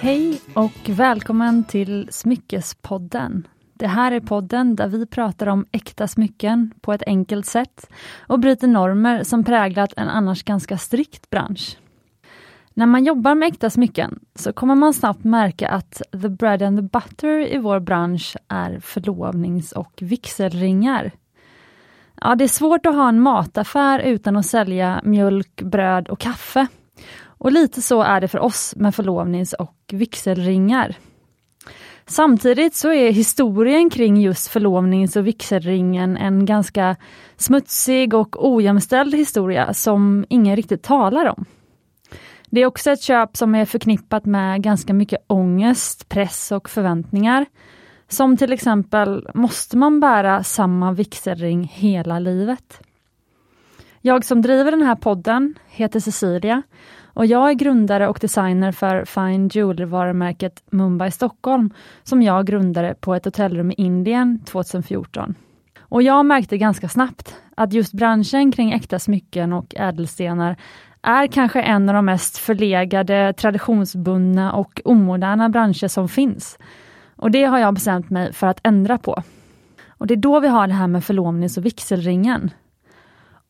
Hej och välkommen till Smyckespodden. Det här är podden där vi pratar om äkta smycken på ett enkelt sätt och bryter normer som präglat en annars ganska strikt bransch. När man jobbar med äkta smycken så kommer man snabbt märka att the bread and the butter i vår bransch är förlovnings och vigselringar. Ja, det är svårt att ha en mataffär utan att sälja mjölk, bröd och kaffe. Och lite så är det för oss med förlovnings och vigselringar. Samtidigt så är historien kring just förlovnings och vigselringen en ganska smutsig och ojämställd historia som ingen riktigt talar om. Det är också ett köp som är förknippat med ganska mycket ångest, press och förväntningar. Som till exempel, måste man bära samma vigselring hela livet? Jag som driver den här podden heter Cecilia och jag är grundare och designer för Fine Jewelry-varumärket Mumbai Stockholm, som jag grundade på ett hotellrum i Indien 2014. Och jag märkte ganska snabbt att just branschen kring äkta smycken och ädelstenar är kanske en av de mest förlegade, traditionsbundna och omoderna branscher som finns. Och det har jag bestämt mig för att ändra på. Och det är då vi har det här med förlovnings och vigselringen.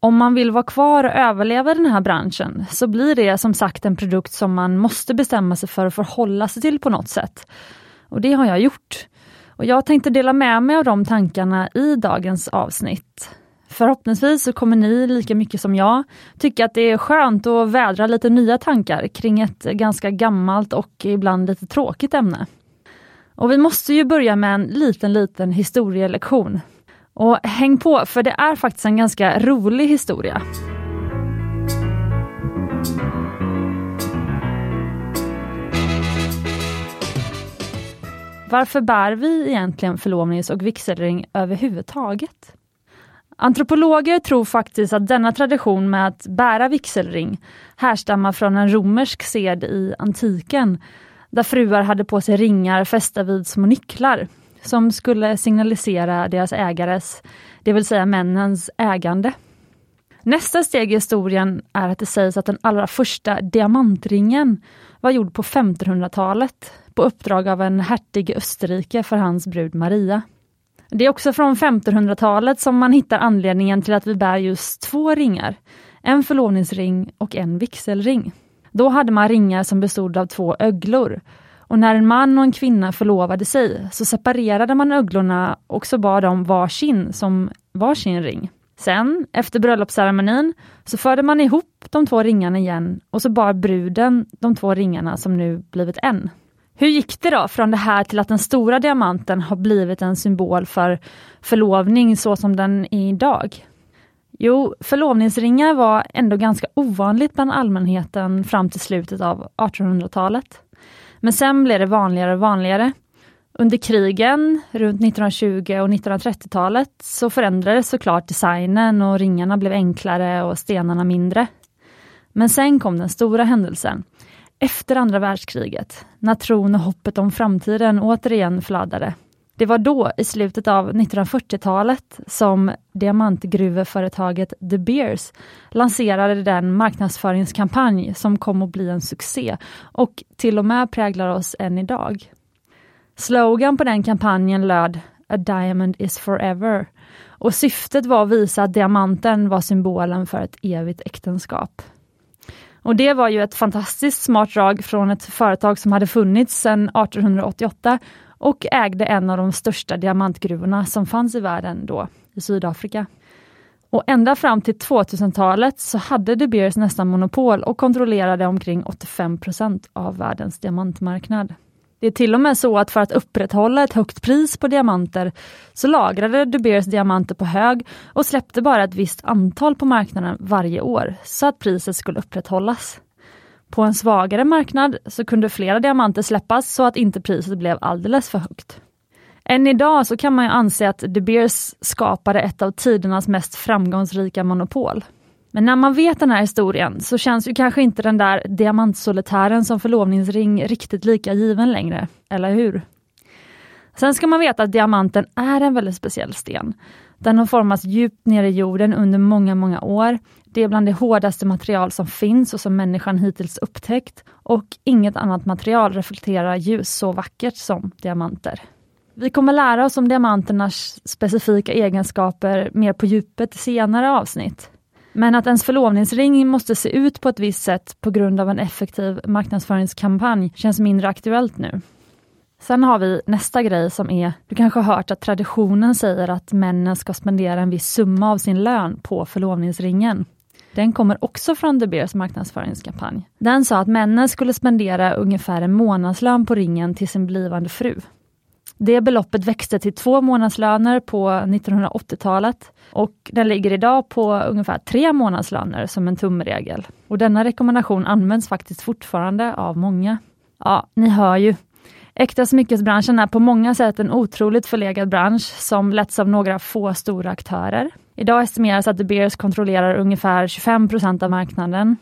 Om man vill vara kvar och överleva den här branschen så blir det som sagt en produkt som man måste bestämma sig för att förhålla sig till på något sätt. Och det har jag gjort. Och jag tänkte dela med mig av de tankarna i dagens avsnitt. Förhoppningsvis så kommer ni lika mycket som jag tycka att det är skönt att vädra lite nya tankar kring ett ganska gammalt och ibland lite tråkigt ämne. Och vi måste ju börja med en liten, liten historielektion. Och häng på, för det är faktiskt en ganska rolig historia. Varför bär vi egentligen förlovnings och vigselring överhuvudtaget? Antropologer tror faktiskt att denna tradition med att bära vigselring härstammar från en romersk sed i antiken, där fruar hade på sig ringar fästa vid små nycklar, som skulle signalisera deras ägares, det vill säga männens, ägande. Nästa steg i historien är att det sägs att den allra första diamantringen var gjord på 1500-talet på uppdrag av en hertig i Österrike för hans brud Maria. Det är också från 1500-talet som man hittar anledningen till att vi bär just två ringar. En förlovningsring och en vigselring. Då hade man ringar som bestod av två öglor. Och när en man och en kvinna förlovade sig så separerade man öglorna och så bar de varsin som varsin ring. Sen, efter bröllopsceremonin, så förde man ihop de två ringarna igen och så bar bruden de två ringarna som nu blivit en. Hur gick det då från det här till att den stora diamanten har blivit en symbol för förlovning så som den är idag? Jo, förlovningsringar var ändå ganska ovanligt bland allmänheten fram till slutet av 1800-talet. Men sen blev det vanligare och vanligare. Under krigen runt 1920 och 1930-talet så förändrades såklart designen och ringarna blev enklare och stenarna mindre. Men sen kom den stora händelsen efter andra världskriget, när tron och hoppet om framtiden återigen flödade, det var då, i slutet av 1940-talet, som diamantgruveföretaget De Beers lanserade den marknadsföringskampanj som kom att bli en succé och till och med präglar oss än idag. Slogan på den kampanjen löd A diamond is forever och syftet var att visa att diamanten var symbolen för ett evigt äktenskap. Och det var ju ett fantastiskt smart drag från ett företag som hade funnits sedan 1888 och ägde en av de största diamantgruvorna som fanns i världen då, i Sydafrika. Och ända fram till 2000-talet så hade De Beers nästan monopol och kontrollerade omkring 85% av världens diamantmarknad. Det är till och med så att för att upprätthålla ett högt pris på diamanter så lagrade De Beers diamanter på hög och släppte bara ett visst antal på marknaden varje år så att priset skulle upprätthållas. På en svagare marknad så kunde flera diamanter släppas så att inte priset blev alldeles för högt. Än idag så kan man ju anse att De Beers skapade ett av tidernas mest framgångsrika monopol. Men när man vet den här historien så känns ju kanske inte den där diamantsolitären som förlovningsring riktigt lika given längre, eller hur? Sen ska man veta att diamanten är en väldigt speciell sten. Den har formats djupt ner i jorden under många, många år. Det är bland det hårdaste material som finns och som människan hittills upptäckt och inget annat material reflekterar ljus så vackert som diamanter. Vi kommer lära oss om diamanternas specifika egenskaper mer på djupet i senare avsnitt. Men att ens förlovningsring måste se ut på ett visst sätt på grund av en effektiv marknadsföringskampanj känns mindre aktuellt nu. Sen har vi nästa grej som är, du kanske har hört att traditionen säger att männen ska spendera en viss summa av sin lön på förlovningsringen. Den kommer också från De Beers marknadsföringskampanj. Den sa att männen skulle spendera ungefär en månadslön på ringen till sin blivande fru. Det beloppet växte till två månadslöner på 1980-talet och den ligger idag på ungefär tre månadslöner som en tumregel. Och denna rekommendation används faktiskt fortfarande av många. Ja, ni hör ju. Äkta smyckesbranschen är på många sätt en otroligt förlegad bransch som letts av några få stora aktörer. Idag estimeras att De Beers kontrollerar ungefär 25% av marknaden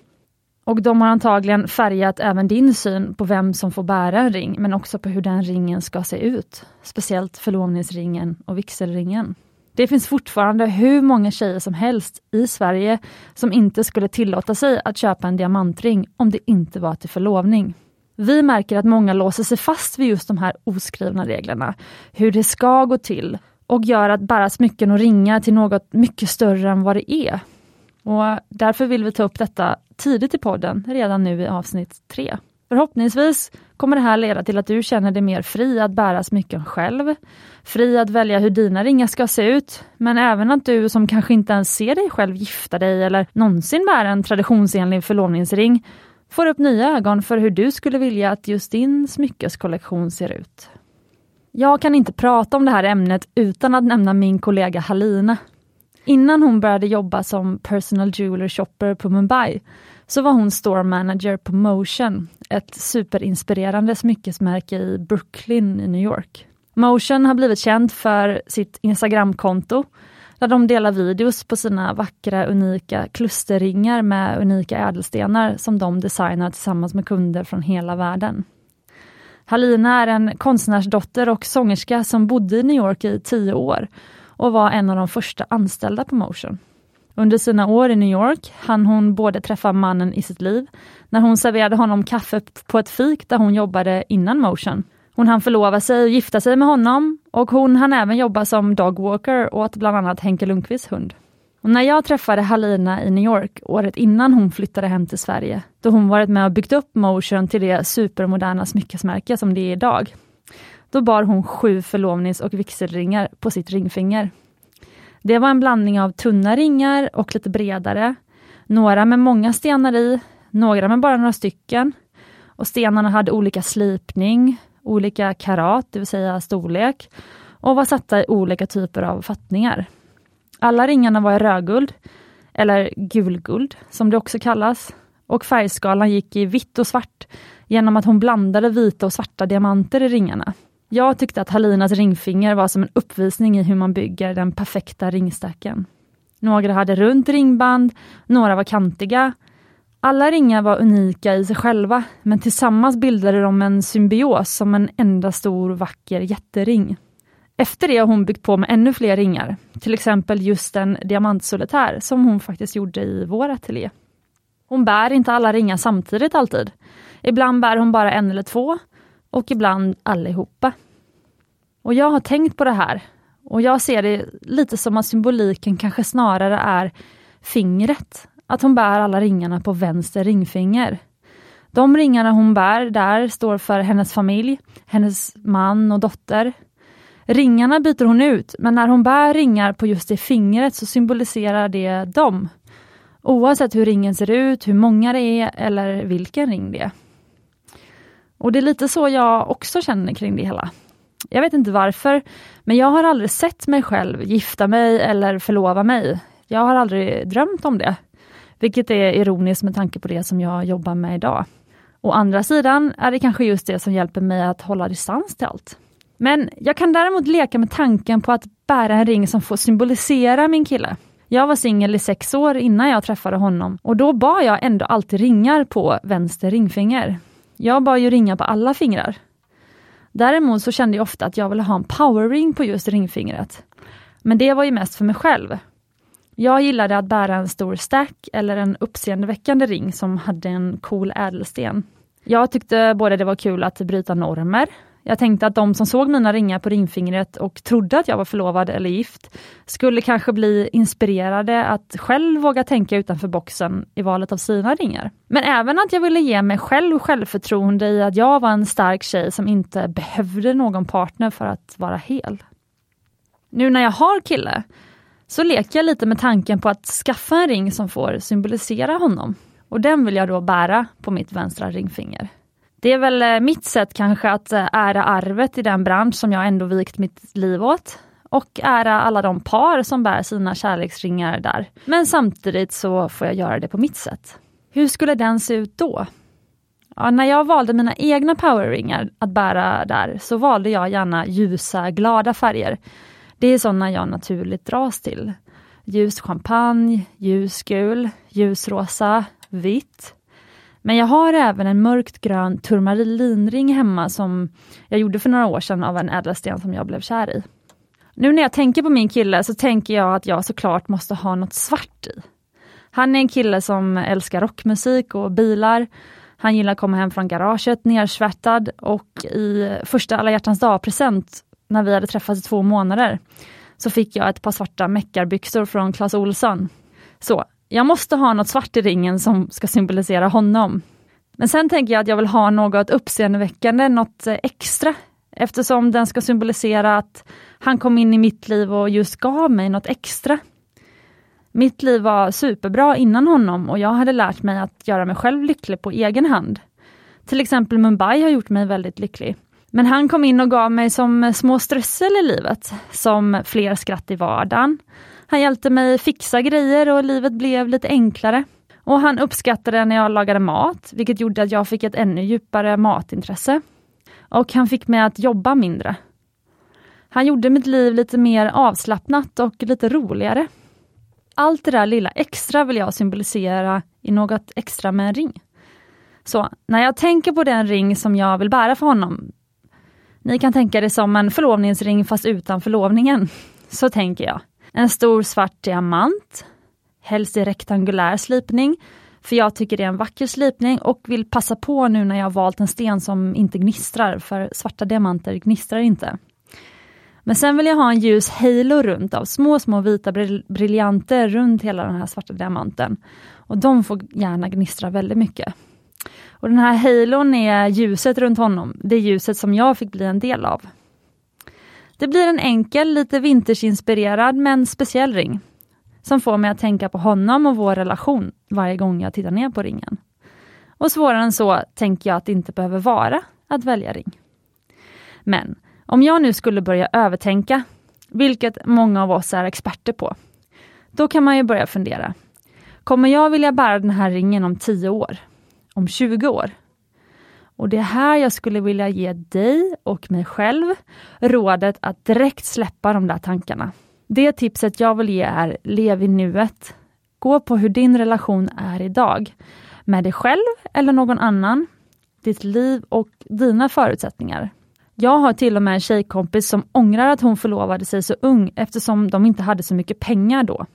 och de har antagligen färgat även din syn på vem som får bära en ring, men också på hur den ringen ska se ut. Speciellt förlovningsringen och vigselringen. Det finns fortfarande hur många tjejer som helst i Sverige som inte skulle tillåta sig att köpa en diamantring om det inte var till förlovning. Vi märker att många låser sig fast vid just de här oskrivna reglerna, hur det ska gå till och gör att bära smycken och ringar till något mycket större än vad det är. Och Därför vill vi ta upp detta tidigt i podden, redan nu i avsnitt 3. Förhoppningsvis kommer det här leda till att du känner dig mer fri att bära smycken själv, fri att välja hur dina ringar ska se ut, men även att du som kanske inte ens ser dig själv gifta dig eller någonsin bära en traditionsenlig förlovningsring, får upp nya ögon för hur du skulle vilja att just din smyckeskollektion ser ut. Jag kan inte prata om det här ämnet utan att nämna min kollega Halina Innan hon började jobba som personal jeweler shopper på Mumbai så var hon store manager på Motion, ett superinspirerande smyckesmärke i Brooklyn i New York. Motion har blivit känt för sitt Instagramkonto där de delar videos på sina vackra unika klusterringar med unika ädelstenar som de designar tillsammans med kunder från hela världen. Halina är en konstnärsdotter och sångerska som bodde i New York i tio år och var en av de första anställda på Motion. Under sina år i New York hann hon både träffa mannen i sitt liv, när hon serverade honom kaffe på ett fik där hon jobbade innan Motion. Hon hann förlova sig och gifta sig med honom och hon hann även jobba som dogwalker åt bland annat Henke Lundqvists hund. Och när jag träffade Halina i New York året innan hon flyttade hem till Sverige, då hon varit med och byggt upp Motion till det supermoderna smyckesmärke som det är idag, då bar hon sju förlovnings och vigselringar på sitt ringfinger. Det var en blandning av tunna ringar och lite bredare. Några med många stenar i, några med bara några stycken. Och Stenarna hade olika slipning, olika karat, det vill säga storlek, och var satta i olika typer av fattningar. Alla ringarna var i rödguld, eller gulguld som det också kallas, och färgskalan gick i vitt och svart genom att hon blandade vita och svarta diamanter i ringarna. Jag tyckte att Halinas ringfinger var som en uppvisning i hur man bygger den perfekta ringstacken. Några hade runt ringband, några var kantiga. Alla ringar var unika i sig själva, men tillsammans bildade de en symbios som en enda stor vacker jättering. Efter det har hon byggt på med ännu fler ringar, till exempel just en diamantsolitär som hon faktiskt gjorde i vår ateljé. Hon bär inte alla ringar samtidigt alltid. Ibland bär hon bara en eller två och ibland allihopa. Och jag har tänkt på det här och jag ser det lite som att symboliken kanske snarare är fingret. Att hon bär alla ringarna på vänster ringfinger. De ringarna hon bär där står för hennes familj, hennes man och dotter. Ringarna byter hon ut, men när hon bär ringar på just det fingret så symboliserar det dem. Oavsett hur ringen ser ut, hur många det är eller vilken ring det är. Och det är lite så jag också känner kring det hela. Jag vet inte varför, men jag har aldrig sett mig själv gifta mig eller förlova mig. Jag har aldrig drömt om det. Vilket är ironiskt med tanke på det som jag jobbar med idag. Å andra sidan är det kanske just det som hjälper mig att hålla distans till allt. Men jag kan däremot leka med tanken på att bära en ring som får symbolisera min kille. Jag var singel i sex år innan jag träffade honom och då bar jag ändå alltid ringar på vänster ringfinger. Jag bar ju ringar på alla fingrar. Däremot så kände jag ofta att jag ville ha en powerring på just ringfingret. Men det var ju mest för mig själv. Jag gillade att bära en stor stack eller en uppseendeväckande ring som hade en cool ädelsten. Jag tyckte både det var kul att bryta normer. Jag tänkte att de som såg mina ringar på ringfingret och trodde att jag var förlovad eller gift, skulle kanske bli inspirerade att själv våga tänka utanför boxen i valet av sina ringar. Men även att jag ville ge mig själv självförtroende i att jag var en stark tjej som inte behövde någon partner för att vara hel. Nu när jag har kille, så leker jag lite med tanken på att skaffa en ring som får symbolisera honom. Och den vill jag då bära på mitt vänstra ringfinger. Det är väl eh, mitt sätt kanske att eh, ära arvet i den bransch som jag ändå vikt mitt liv åt och ära alla de par som bär sina kärleksringar där. Men samtidigt så får jag göra det på mitt sätt. Hur skulle den se ut då? Ja, när jag valde mina egna powerringar att bära där så valde jag gärna ljusa, glada färger. Det är sådana jag naturligt dras till. Ljus champagne, ljusgul, ljusrosa, vitt. Men jag har även en mörkt grön turmalinring hemma som jag gjorde för några år sedan av en ädelsten som jag blev kär i. Nu när jag tänker på min kille så tänker jag att jag såklart måste ha något svart i. Han är en kille som älskar rockmusik och bilar. Han gillar att komma hem från garaget nersvärtad och i första alla hjärtans dag-present när vi hade träffats i två månader, så fick jag ett par svarta meckarbyxor från Clas Olsson. Så jag måste ha något svart i ringen som ska symbolisera honom. Men sen tänker jag att jag vill ha något uppseendeväckande, något eh, extra, eftersom den ska symbolisera att han kom in i mitt liv och just gav mig något extra. Mitt liv var superbra innan honom och jag hade lärt mig att göra mig själv lycklig på egen hand. Till exempel Mumbai har gjort mig väldigt lycklig. Men han kom in och gav mig som små strössel i livet, som fler skratt i vardagen. Han hjälpte mig fixa grejer och livet blev lite enklare. Och han uppskattade när jag lagade mat, vilket gjorde att jag fick ett ännu djupare matintresse. Och han fick mig att jobba mindre. Han gjorde mitt liv lite mer avslappnat och lite roligare. Allt det där lilla extra vill jag symbolisera i något extra med en ring. Så när jag tänker på den ring som jag vill bära för honom ni kan tänka det som en förlovningsring fast utan förlovningen. Så tänker jag. En stor svart diamant, helst i rektangulär slipning, för jag tycker det är en vacker slipning och vill passa på nu när jag valt en sten som inte gnistrar, för svarta diamanter gnistrar inte. Men sen vill jag ha en ljus halo runt av små, små vita briljanter runt hela den här svarta diamanten. Och de får gärna gnistra väldigt mycket. Och den här halon är ljuset runt honom, det ljuset som jag fick bli en del av. Det blir en enkel, lite vintersinspirerad men speciell ring. Som får mig att tänka på honom och vår relation varje gång jag tittar ner på ringen. Och svårare än så tänker jag att det inte behöver vara att välja ring. Men om jag nu skulle börja övertänka, vilket många av oss är experter på, då kan man ju börja fundera. Kommer jag vilja bära den här ringen om 10 år? om 20 år. Och det är här jag skulle vilja ge dig och mig själv rådet att direkt släppa de där tankarna. Det tipset jag vill ge är lev i nuet. Gå på hur din relation är idag. Med dig själv eller någon annan, ditt liv och dina förutsättningar. Jag har till och med en tjejkompis som ångrar att hon förlovade sig så ung eftersom de inte hade så mycket pengar då.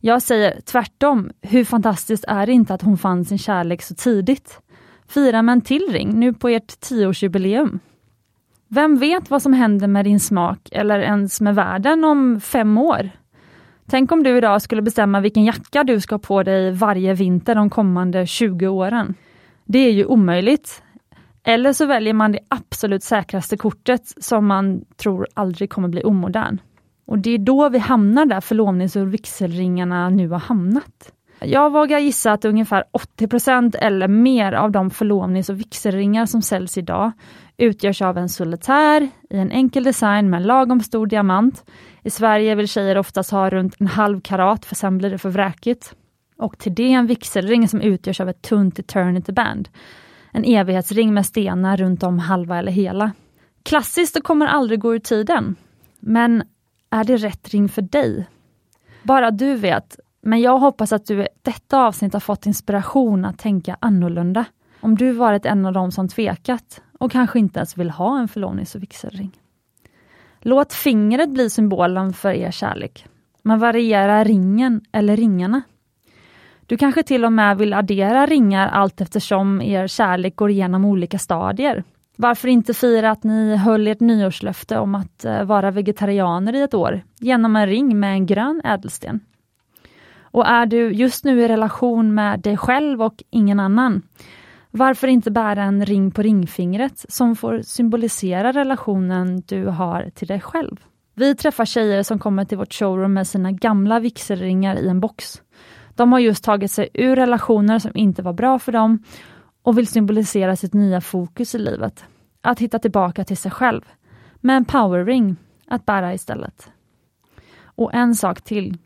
Jag säger tvärtom, hur fantastiskt är det inte att hon fann sin kärlek så tidigt? Fira med en till ring nu på ert tioårsjubileum. Vem vet vad som händer med din smak eller ens med världen om fem år? Tänk om du idag skulle bestämma vilken jacka du ska ha på dig varje vinter de kommande 20 åren. Det är ju omöjligt. Eller så väljer man det absolut säkraste kortet som man tror aldrig kommer bli omodern. Och det är då vi hamnar där förlovnings och vigselringarna nu har hamnat. Jag vågar gissa att ungefär 80% eller mer av de förlovnings och vigselringar som säljs idag utgörs av en solitär i en enkel design med lagom stor diamant. I Sverige vill tjejer oftast ha runt en halv karat för sen blir det för vräkigt. Och till det en vigselring som utgörs av ett tunt eternity band. En evighetsring med stenar runt om halva eller hela. Klassiskt och kommer aldrig gå ur tiden. Men är det rätt ring för dig? Bara du vet, men jag hoppas att du i detta avsnitt har fått inspiration att tänka annorlunda. Om du varit en av dem som tvekat och kanske inte ens vill ha en förlovnings och vigselring. Låt fingret bli symbolen för er kärlek. men variera ringen eller ringarna. Du kanske till och med vill addera ringar allt eftersom er kärlek går igenom olika stadier. Varför inte fira att ni höll ert nyårslöfte om att eh, vara vegetarianer i ett år genom en ring med en grön ädelsten? Och är du just nu i relation med dig själv och ingen annan, varför inte bära en ring på ringfingret som får symbolisera relationen du har till dig själv? Vi träffar tjejer som kommer till vårt showroom med sina gamla vigselringar i en box. De har just tagit sig ur relationer som inte var bra för dem och vill symbolisera sitt nya fokus i livet. Att hitta tillbaka till sig själv. Med en powerring att bära istället. Och en sak till.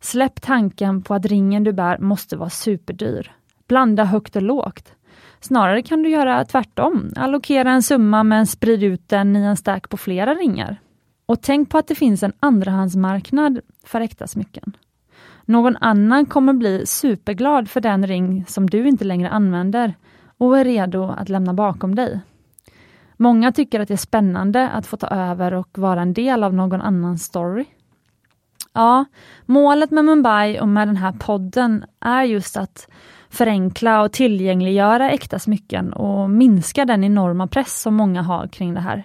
Släpp tanken på att ringen du bär måste vara superdyr. Blanda högt och lågt. Snarare kan du göra tvärtom. Allokera en summa men sprid ut den i en stack på flera ringar. Och tänk på att det finns en andrahandsmarknad för äkta smycken. Någon annan kommer bli superglad för den ring som du inte längre använder och är redo att lämna bakom dig. Många tycker att det är spännande att få ta över och vara en del av någon annans story. Ja, målet med Mumbai och med den här podden är just att förenkla och tillgängliggöra äkta smycken och minska den enorma press som många har kring det här.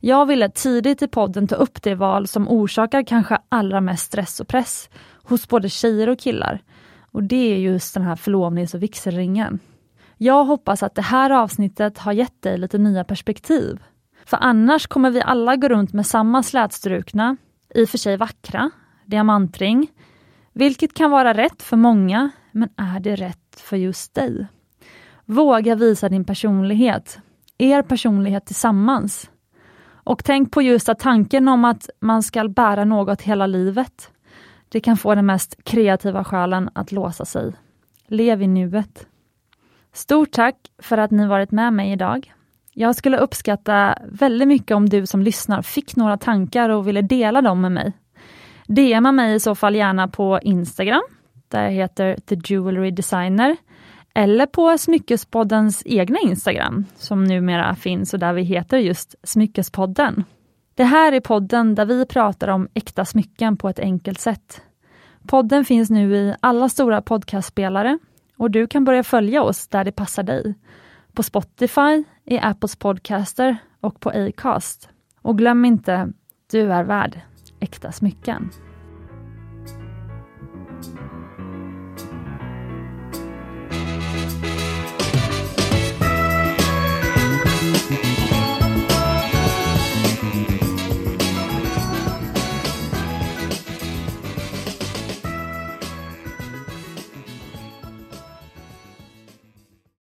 Jag ville tidigt i podden ta upp det val som orsakar kanske allra mest stress och press hos både tjejer och killar. Och det är just den här förlovnings och vigselringen. Jag hoppas att det här avsnittet har gett dig lite nya perspektiv. För annars kommer vi alla gå runt med samma slätstrukna, i och för sig vackra, diamantring, vilket kan vara rätt för många, men är det rätt för just dig? Våga visa din personlighet, er personlighet tillsammans. Och tänk på just att tanken om att man ska bära något hela livet, det kan få den mest kreativa själen att låsa sig. Lev i nuet. Stort tack för att ni varit med mig idag. Jag skulle uppskatta väldigt mycket om du som lyssnar fick några tankar och ville dela dem med mig. DMa mig i så fall gärna på Instagram, där jag heter The Jewelry Designer, eller på Smyckespoddens egna Instagram, som numera finns och där vi heter just Smyckespodden. Det här är podden där vi pratar om äkta smycken på ett enkelt sätt. Podden finns nu i alla stora podcastspelare och du kan börja följa oss där det passar dig. På Spotify, i Apples podcaster och på Acast. Och glöm inte, du är värd äkta smycken.